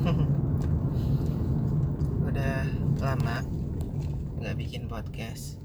Udah lama nggak bikin podcast.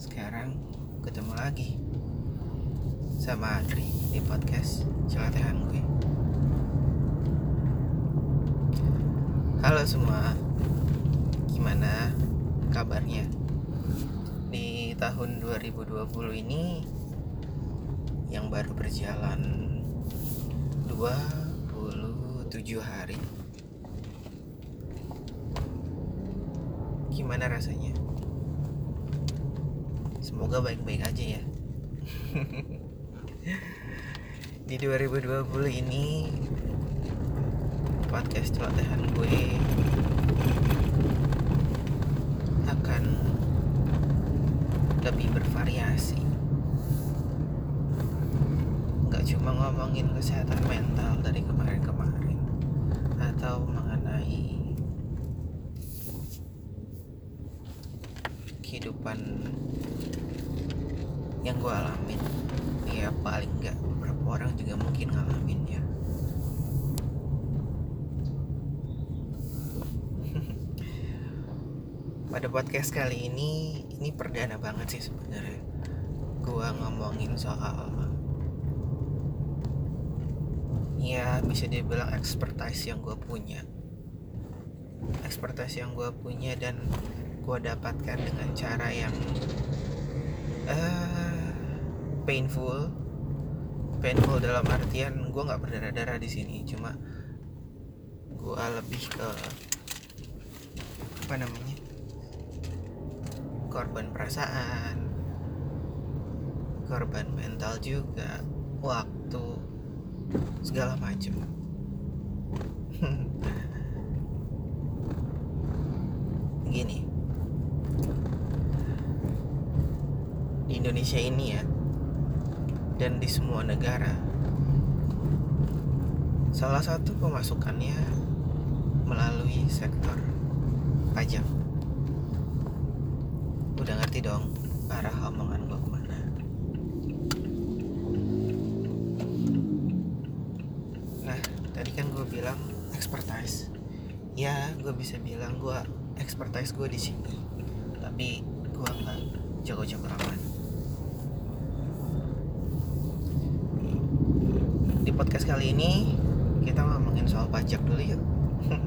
Sekarang ketemu lagi sama Adri di podcast celotehan gue. Halo semua, gimana kabarnya? Di tahun 2020 ini yang baru berjalan 27 hari. Gimana rasanya? Semoga baik-baik aja ya. Di 2020 ini Podcast celotehan gue Akan Lebih bervariasi. Gak cuma ngomongin kesehatan mental dari kemarin-kemarin atau mengenai kehidupan yang gue alamin. Ya paling nggak beberapa orang juga mungkin ngalamin ya pada podcast kali ini ini perdana banget sih sebenarnya. Gue ngomongin soal ya bisa dibilang expertise yang gue punya. Expertise yang gue punya dan gue dapatkan dengan cara yang uh, painful. Painful dalam artian gue nggak berdarah-darah di sini cuma gue lebih ke apa namanya korban perasaan korban mental juga. Waktu segala macam gini. Di Indonesia ini ya dan di semua negara salah satu pemasukannya melalui sektor pajak. Udah ngerti dong arah omongan expertise. Ya gue bisa bilang gue expertise gue di sini tapi gue nggak jago-jago amat di podcast kali ini kita ngomongin soal pajak dulu yuk.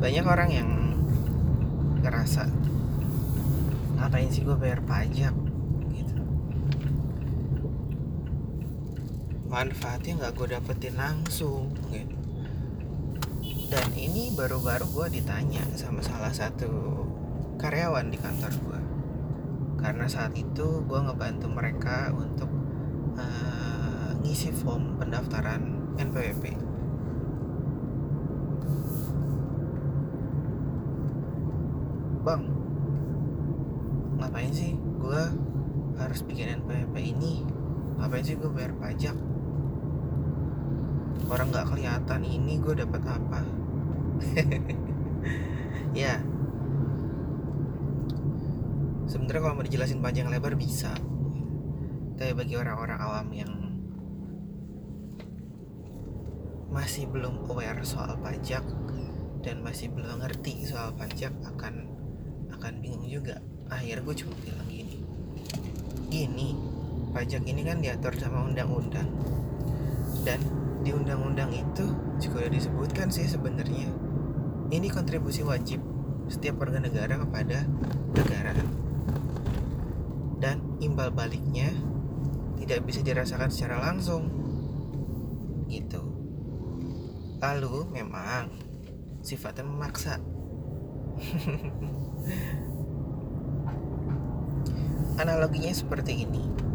Banyak orang yang ngerasa ngapain sih gue bayar pajak gitu manfaatnya nggak gue dapetin langsung gitu. Dan ini baru-baru gue ditanya sama salah satu karyawan di kantor gue karena saat itu gue ngebantu mereka untuk uh, ngisi form pendaftaran NPWP bang ngapain sih gue harus bikin NPWP ini? Ngapain sih gue bayar pajak orang nggak kelihatan ini gue dapat apa? Ya. Sebenarnya kalau mau dijelasin panjang lebar bisa. Tapi bagi orang-orang awam yang masih belum aware soal pajak dan masih belum ngerti soal pajak akan akan bingung juga. Akhirnya gue cuma bilang gini gini pajak ini kan diatur sama undang-undang. Dan di undang-undang itu juga udah disebutkan sih sebenarnya. Ini kontribusi wajib setiap warga negara kepada negara. Dan imbal baliknya tidak bisa dirasakan secara langsung. Gitu. Lalu memang sifatnya memaksa. Analoginya seperti ini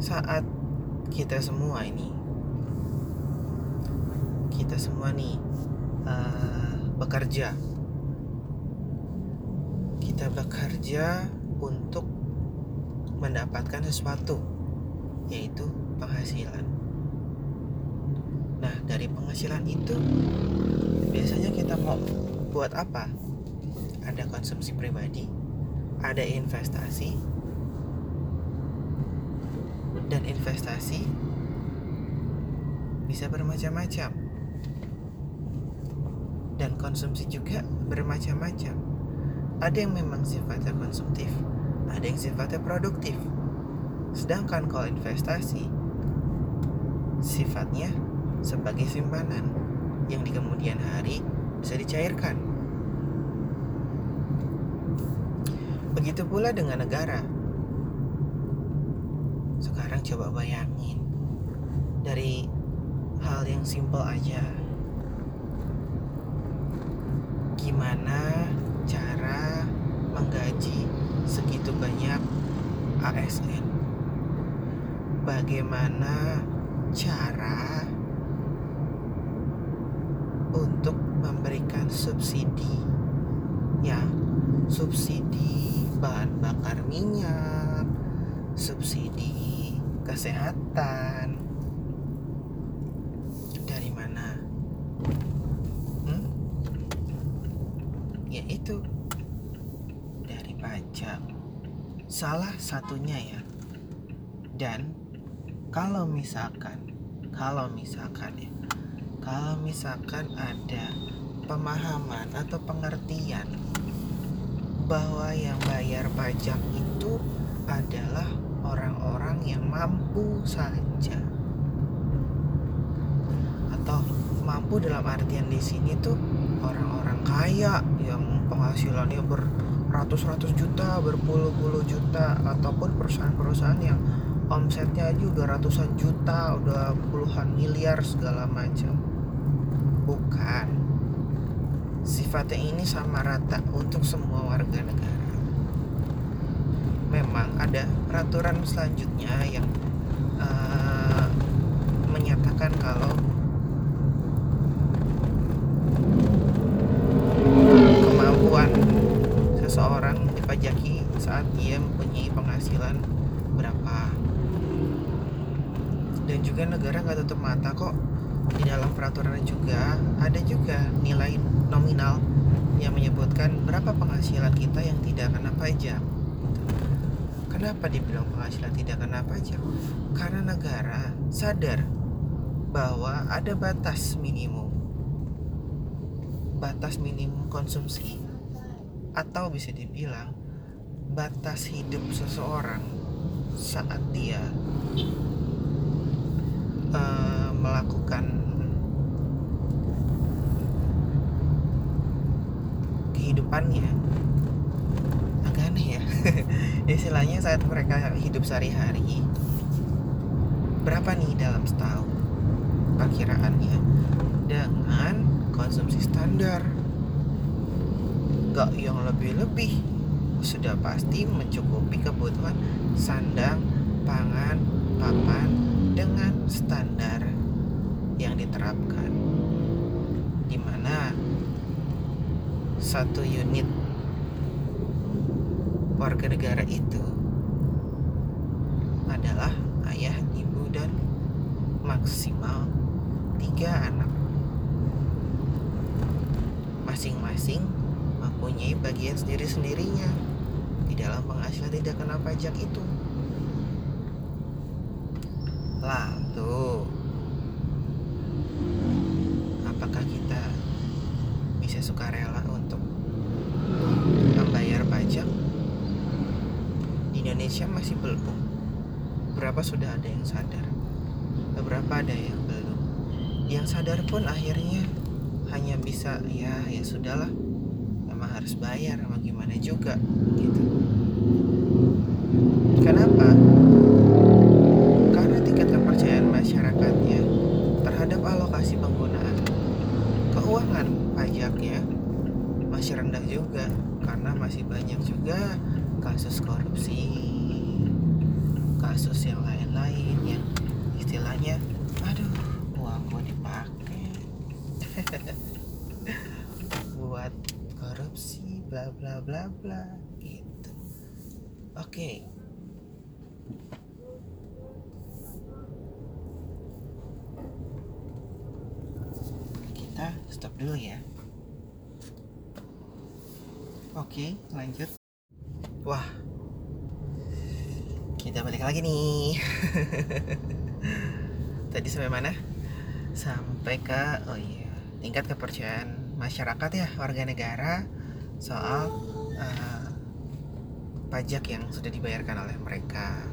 saat kita semua ini. Kita semua nih uh, bekerja. Kita bekerja untuk mendapatkan sesuatu yaitu penghasilan. Nah dari penghasilan itu biasanya kita mau buat apa? Ada konsumsi pribadi ada investasi dan investasi bisa bermacam-macam. Dan konsumsi juga bermacam-macam. Ada yang memang sifatnya konsumtif ada yang sifatnya produktif. Sedangkan kalau investasi sifatnya sebagai simpanan yang di kemudian hari bisa dicairkan. Begitu pula dengan negara sekarang coba bayangin. Dari hal yang simple aja. Gimana cara menggaji segitu banyak ASN bagaimana cara untuk memberikan subsidi? Ya subsidi bahan bakar minyak subsidi kesehatan. Itu. Dari pajak. Salah satunya ya. Dan kalau misalkan kalau misalkan ya kalau misalkan ada pemahaman atau pengertian bahwa yang bayar pajak itu adalah orang-orang yang mampu saja atau mampu dalam artian di sini tuh orang-orang kaya yang penghasilannya beratus-ratus juta, berpuluh-puluh juta ataupun perusahaan-perusahaan yang omsetnya aja udah ratusan juta, udah puluhan miliar segala macam. Bukan. Sifatnya ini sama rata untuk semua warga negara. Memang ada peraturan selanjutnya yang uh, menyatakan kalau dipajaki saat ia mempunyai penghasilan berapa. Dan juga negara nggak tutup mata kok di dalam peraturan juga ada juga nilai nominal yang menyebutkan berapa penghasilan kita yang tidak kena pajak kenapa dibilang penghasilan tidak kena pajak? Karena negara sadar bahwa ada batas minimum. Batas minimum konsumsi atau bisa dibilang batas hidup seseorang saat dia uh, melakukan kehidupannya aneh ya? Istilahnya saat mereka hidup sehari-hari berapa nih dalam setahun perkiraannya? Dengan konsumsi standar. Gak yang lebih-lebih. Sudah pasti mencukupi kebutuhan sandang, pangan, papan dengan standar yang diterapkan. Di mana satu unit warga negara itu adalah ayah, ibu, dan maksimal tiga anak. Masing-masing mempunyai bagian sendiri-sendirinya dalam penghasilan tidak kena pajak itu lalu apakah kita bisa sukarela untuk membayar pajak di Indonesia masih belum. Berapa sudah ada yang sadar? Beberapa ada yang belum? Yang sadar pun akhirnya hanya bisa ya ya sudahlah. Memang harus bayar sama gimana juga gitu. Kenapa? Karena tingkat kepercayaan masyarakatnya terhadap alokasi penggunaan keuangan pajaknya masih rendah juga karena masih banyak juga kasus korupsi kasus yang lain-lain yang istilahnya aduh uang gua dipakai buat korupsi bla bla bla bla gitu. Oke. Okay. kita stop dulu ya. Oke okay, lanjut wah. Kita balik lagi nih. Tadi sampai mana? Sampai ke oh iya tingkat kepercayaan masyarakat ya warga negara soal uh, pajak yang sudah dibayarkan oleh mereka.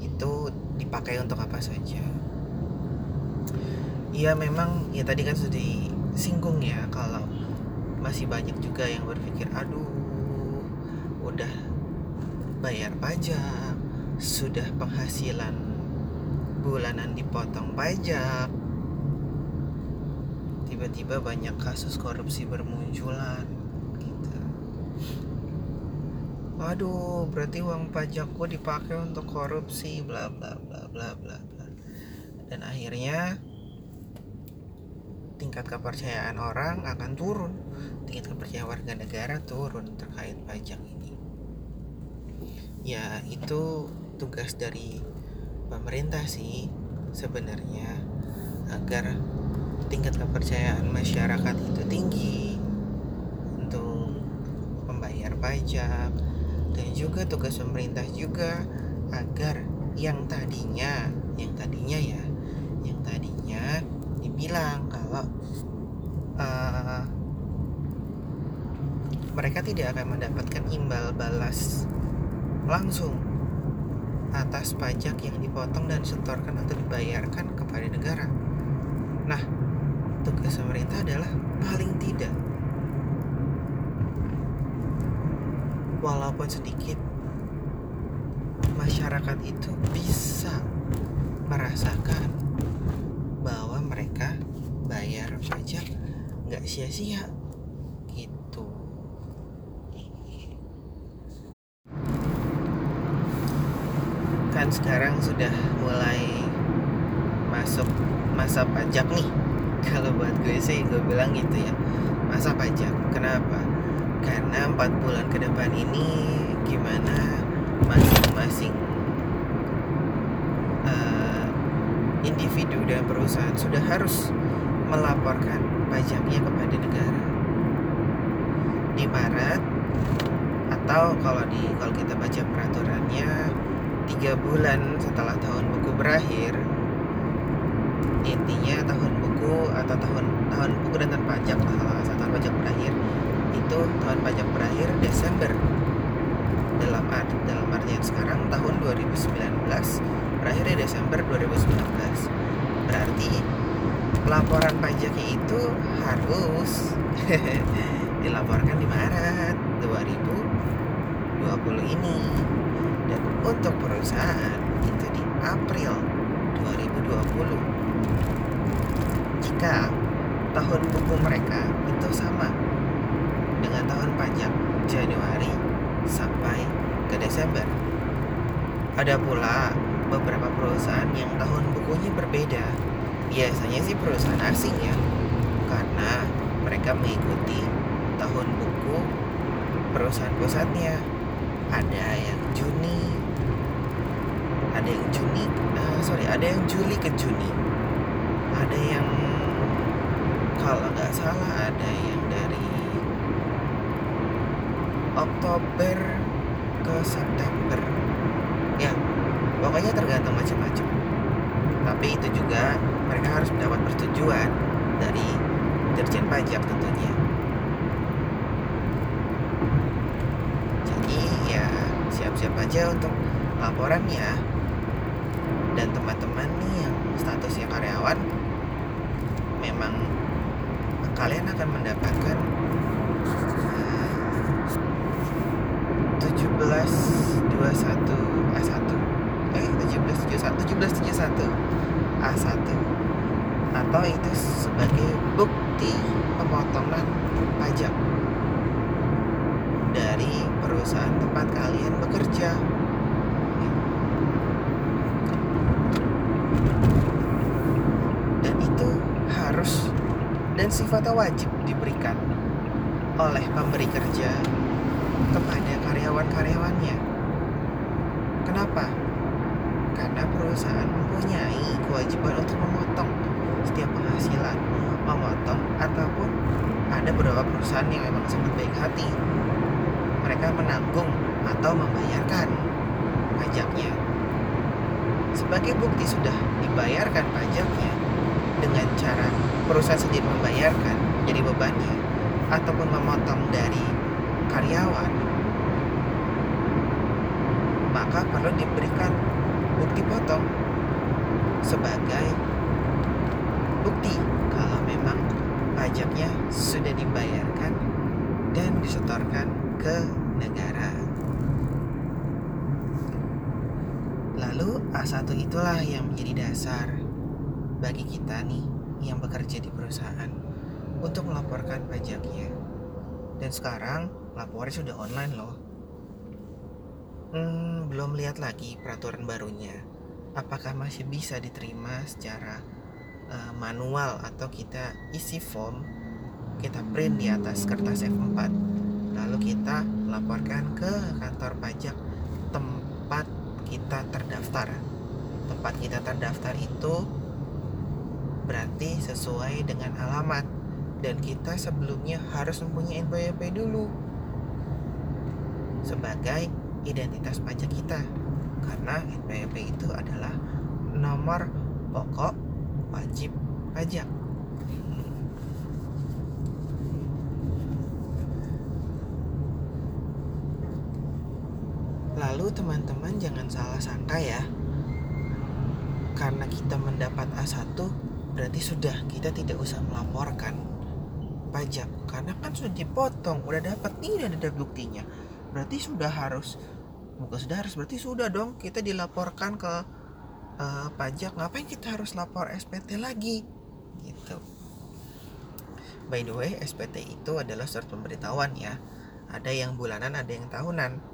Itu dipakai untuk apa saja? Ya memang ya tadi kan sudah disinggung ya kalau masih banyak juga yang berpikir aduh udah bayar pajak sudah penghasilan bulanan dipotong pajak. Tiba-tiba banyak kasus korupsi bermunculan gitu. Waduh berarti uang pajakku dipakai untuk korupsi bla bla bla bla bla bla. Dan akhirnya tingkat kepercayaan orang akan turun. Tingkat kepercayaan warga negara turun terkait pajak ya itu tugas dari pemerintah sih sebenarnya agar tingkat kepercayaan masyarakat itu tinggi untuk membayar pajak dan juga tugas pemerintah juga agar yang tadinya yang tadinya ya yang tadinya dibilang kalau uh, mereka tidak akan mendapatkan imbal balas langsung atas pajak yang dipotong dan disetorkan atau dibayarkan kepada negara. Nah, tugas pemerintah adalah paling tidak walaupun sedikit masyarakat itu bisa merasakan bahwa mereka bayar pajak nggak sia-sia gitu kan sekarang sudah mulai masuk masa pajak nih. Kalau buat gue sih gue bilang gitu ya. Masa pajak. Kenapa? Karena empat bulan ke depan ini gimana masing-masing uh, individu dan perusahaan sudah harus melaporkan pajaknya kepada negara. Di Maret atau kalau di kalau kita baca peraturannya tiga bulan setelah tahun buku berakhir intinya tahun buku atau tahun tahun buku dan tahun pajak kalau tahun pajak berakhir itu tahun pajak berakhir Desember. Dalam art dalam artian sekarang tahun 2019 berakhir di Desember 2019 berarti laporan pajaknya itu harus dilaporkan di Maret 2020 ini untuk perusahaan itu di April 2020 jika tahun buku mereka itu sama dengan tahun pajak Januari sampai ke Desember. Ada pula beberapa perusahaan yang tahun bukunya berbeda. Biasanya sih perusahaan asing ya karena mereka mengikuti tahun buku perusahaan-perusahaannya. Ada yang Juni ada yang Juni uh, sorry ada yang Juli ke Juni. Ada yang kalau nggak salah ada yang dari Oktober ke September. Ya pokoknya tergantung macam-macam. Tapi itu juga mereka harus mendapat persetujuan dari Dirjen Pajak tentunya. Jadi ya siap-siap aja untuk laporannya dan teman-teman nih yang statusnya karyawan memang kalian akan mendapatkan 1721 A1 eh 1771 1771 A1 atau itu sebagai bukti pemotongan pajak dari perusahaan tempat kalian bekerja dan itu harus dan sifatnya wajib diberikan oleh pemberi kerja kepada karyawan-karyawannya. Kenapa? Karena perusahaan mempunyai kewajiban untuk memotong setiap penghasilan, memotong ataupun ada beberapa perusahaan yang memang sangat baik hati. Mereka menanggung atau membayarkan pajaknya sebagai bukti sudah dibayarkan pajaknya dengan cara perusahaan sendiri membayarkan jadi bebannya ataupun memotong dari karyawan maka perlu diberikan bukti potong sebagai bukti kalau memang pajaknya sudah dibayarkan dan disetorkan ke negara. Lalu A1 itulah yang menjadi dasar bagi kita nih yang bekerja di perusahaan untuk melaporkan pajaknya. Dan sekarang laporannya sudah online loh. Hmm, belum lihat lagi peraturan barunya. Apakah masih bisa diterima secara uh, manual atau kita isi form, kita print di atas kertas F4, lalu kita laporkan ke kantor pajak tempat kita terdaftar tempat kita terdaftar itu berarti sesuai dengan alamat. Dan kita sebelumnya harus mempunyai NPWP dulu. Sebagai identitas pajak kita. Karena NPWP itu adalah nomor pokok wajib pajak. Lalu teman-teman jangan salah sangka ya. Karena kita mendapat A1 Berarti sudah kita tidak usah melaporkan pajak. Karena kan sudah dipotong Udah dapat. Nih udah ada buktinya. Berarti sudah harus Bukan sudah harus Berarti sudah dong kita dilaporkan ke uh, pajak. Ngapain kita harus lapor SPT lagi? Gitu. By the way SPT itu adalah surat pemberitahuan ya. Ada yang bulanan ada yang tahunan.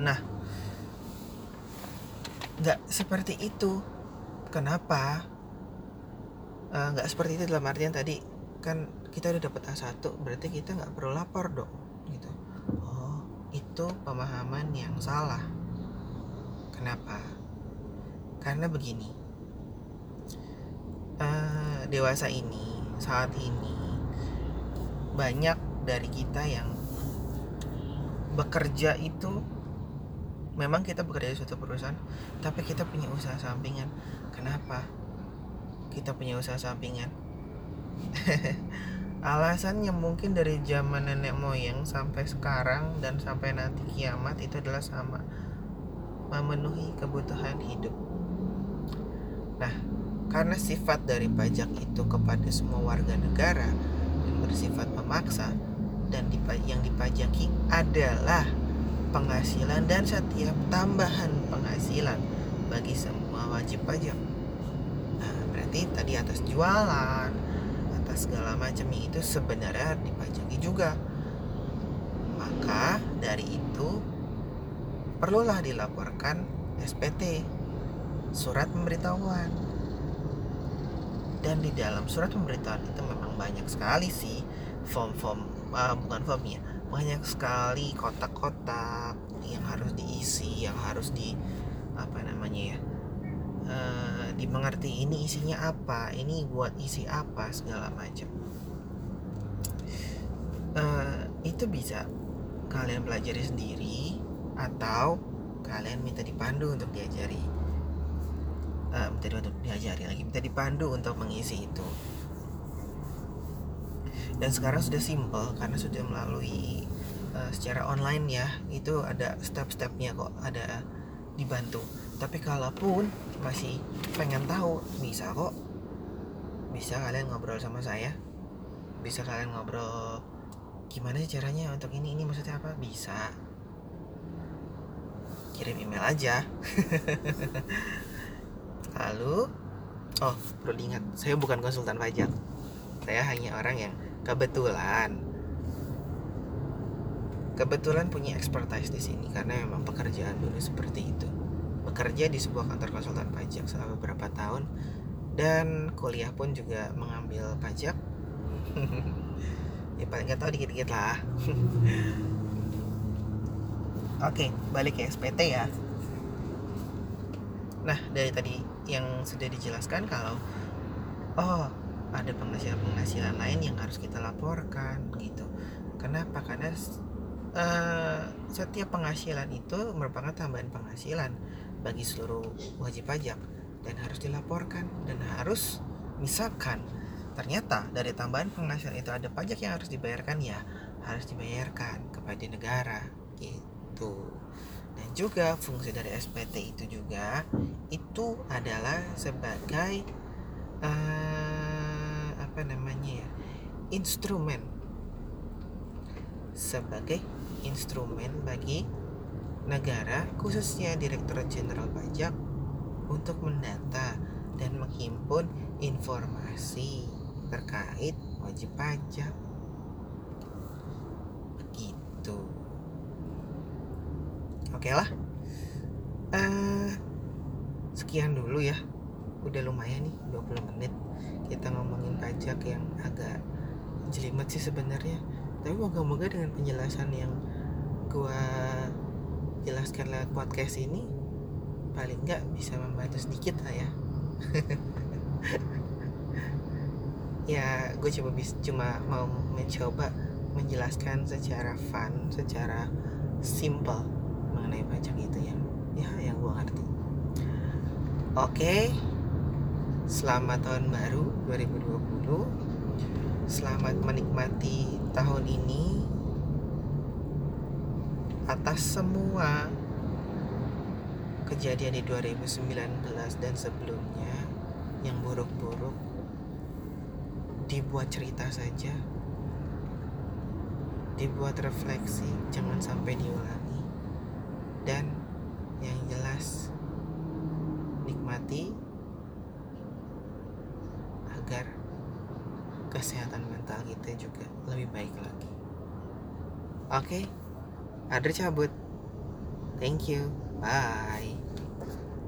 Nah, nggak seperti itu. Kenapa? Eh, nggak uh, seperti itu dalam artian tadi kan kita udah dapat A1 berarti kita nggak perlu lapor dong gitu. Oh, itu pemahaman yang salah. Kenapa? Karena begini. Uh, dewasa ini saat ini banyak dari kita yang bekerja itu memang kita bekerja di suatu perusahaan tapi kita punya usaha sampingan. Kenapa? Kita punya usaha sampingan. Alasannya mungkin dari zaman nenek moyang sampai sekarang dan sampai nanti kiamat itu adalah sama. Memenuhi kebutuhan hidup. Nah karena sifat dari pajak itu kepada semua warga negara yang bersifat memaksa dan yang dipajaki adalah penghasilan dan setiap tambahan penghasilan bagi semua wajib pajak. Nah, berarti tadi atas jualan, atas segala macam itu sebenarnya dipajaki juga. Maka dari itu perlulah dilaporkan SPT, surat pemberitahuan. Dan di dalam surat pemberitahuan itu memang banyak sekali sih form-form, uh, bukan formnya, banyak sekali kotak-kotak yang harus diisi yang harus di apa namanya ya e, dimengerti ini isinya apa ini buat isi apa segala macam. E, itu bisa kalian pelajari sendiri atau kalian minta dipandu untuk diajari. Uh, minta dipandu diajari lagi minta dipandu untuk mengisi itu dan sekarang sudah simple karena sudah melalui uh, secara online ya. Itu ada step-stepnya kok ada dibantu. Tapi kalaupun masih pengen tahu bisa kok. Bisa kalian ngobrol sama saya. Bisa kalian ngobrol gimana sih caranya untuk ini? Ini maksudnya apa? Bisa. Kirim email aja. Lalu oh perlu diingat saya bukan konsultan pajak. Saya hanya orang yang kebetulan. Kebetulan punya expertise di sini karena memang pekerjaan dulu seperti itu. Bekerja di sebuah kantor konsultan pajak selama beberapa tahun dan kuliah pun juga mengambil pajak. Ya paling nggak tahu dikit-dikit lah. Oke balik ke SPT ya. Nah dari tadi yang sudah dijelaskan kalau oh ada penghasilan-penghasilan lain yang harus kita laporkan gitu. Kenapa? Karena uh, setiap penghasilan itu merupakan tambahan penghasilan bagi seluruh wajib pajak dan harus dilaporkan dan harus misalkan ternyata dari tambahan penghasilan itu ada pajak yang harus dibayarkan ya harus dibayarkan kepada negara gitu dan juga fungsi dari SPT itu juga itu adalah sebagai uh, apa namanya ya instrumen. Sebagai instrumen bagi negara khususnya Direktur Jenderal Pajak untuk mendata dan menghimpun informasi terkait wajib pajak. Begitu. Oke lah. Uh, sekian dulu ya. Udah lumayan nih 20 menit kita ngomongin pajak yang agak jelimet sih sebenarnya. Tapi moga-moga dengan penjelasan yang gua jelaskan lewat podcast ini paling nggak bisa membantu sedikit lah ya. Ya gue coba bis, cuma mau mencoba menjelaskan secara fun secara simple mengenai pajak itu yang ya yang gue ngerti. Oke selamat tahun baru 2020 Selamat menikmati tahun ini atas semua kejadian di 2019 dan sebelumnya yang buruk-buruk. Dibuat cerita saja. Dibuat refleksi jangan sampai diulangi. Dan yang jelas nikmati agar kesehatan mental kita juga lebih baik lagi. Oke? Okay? Adri cabut. Thank you. Bye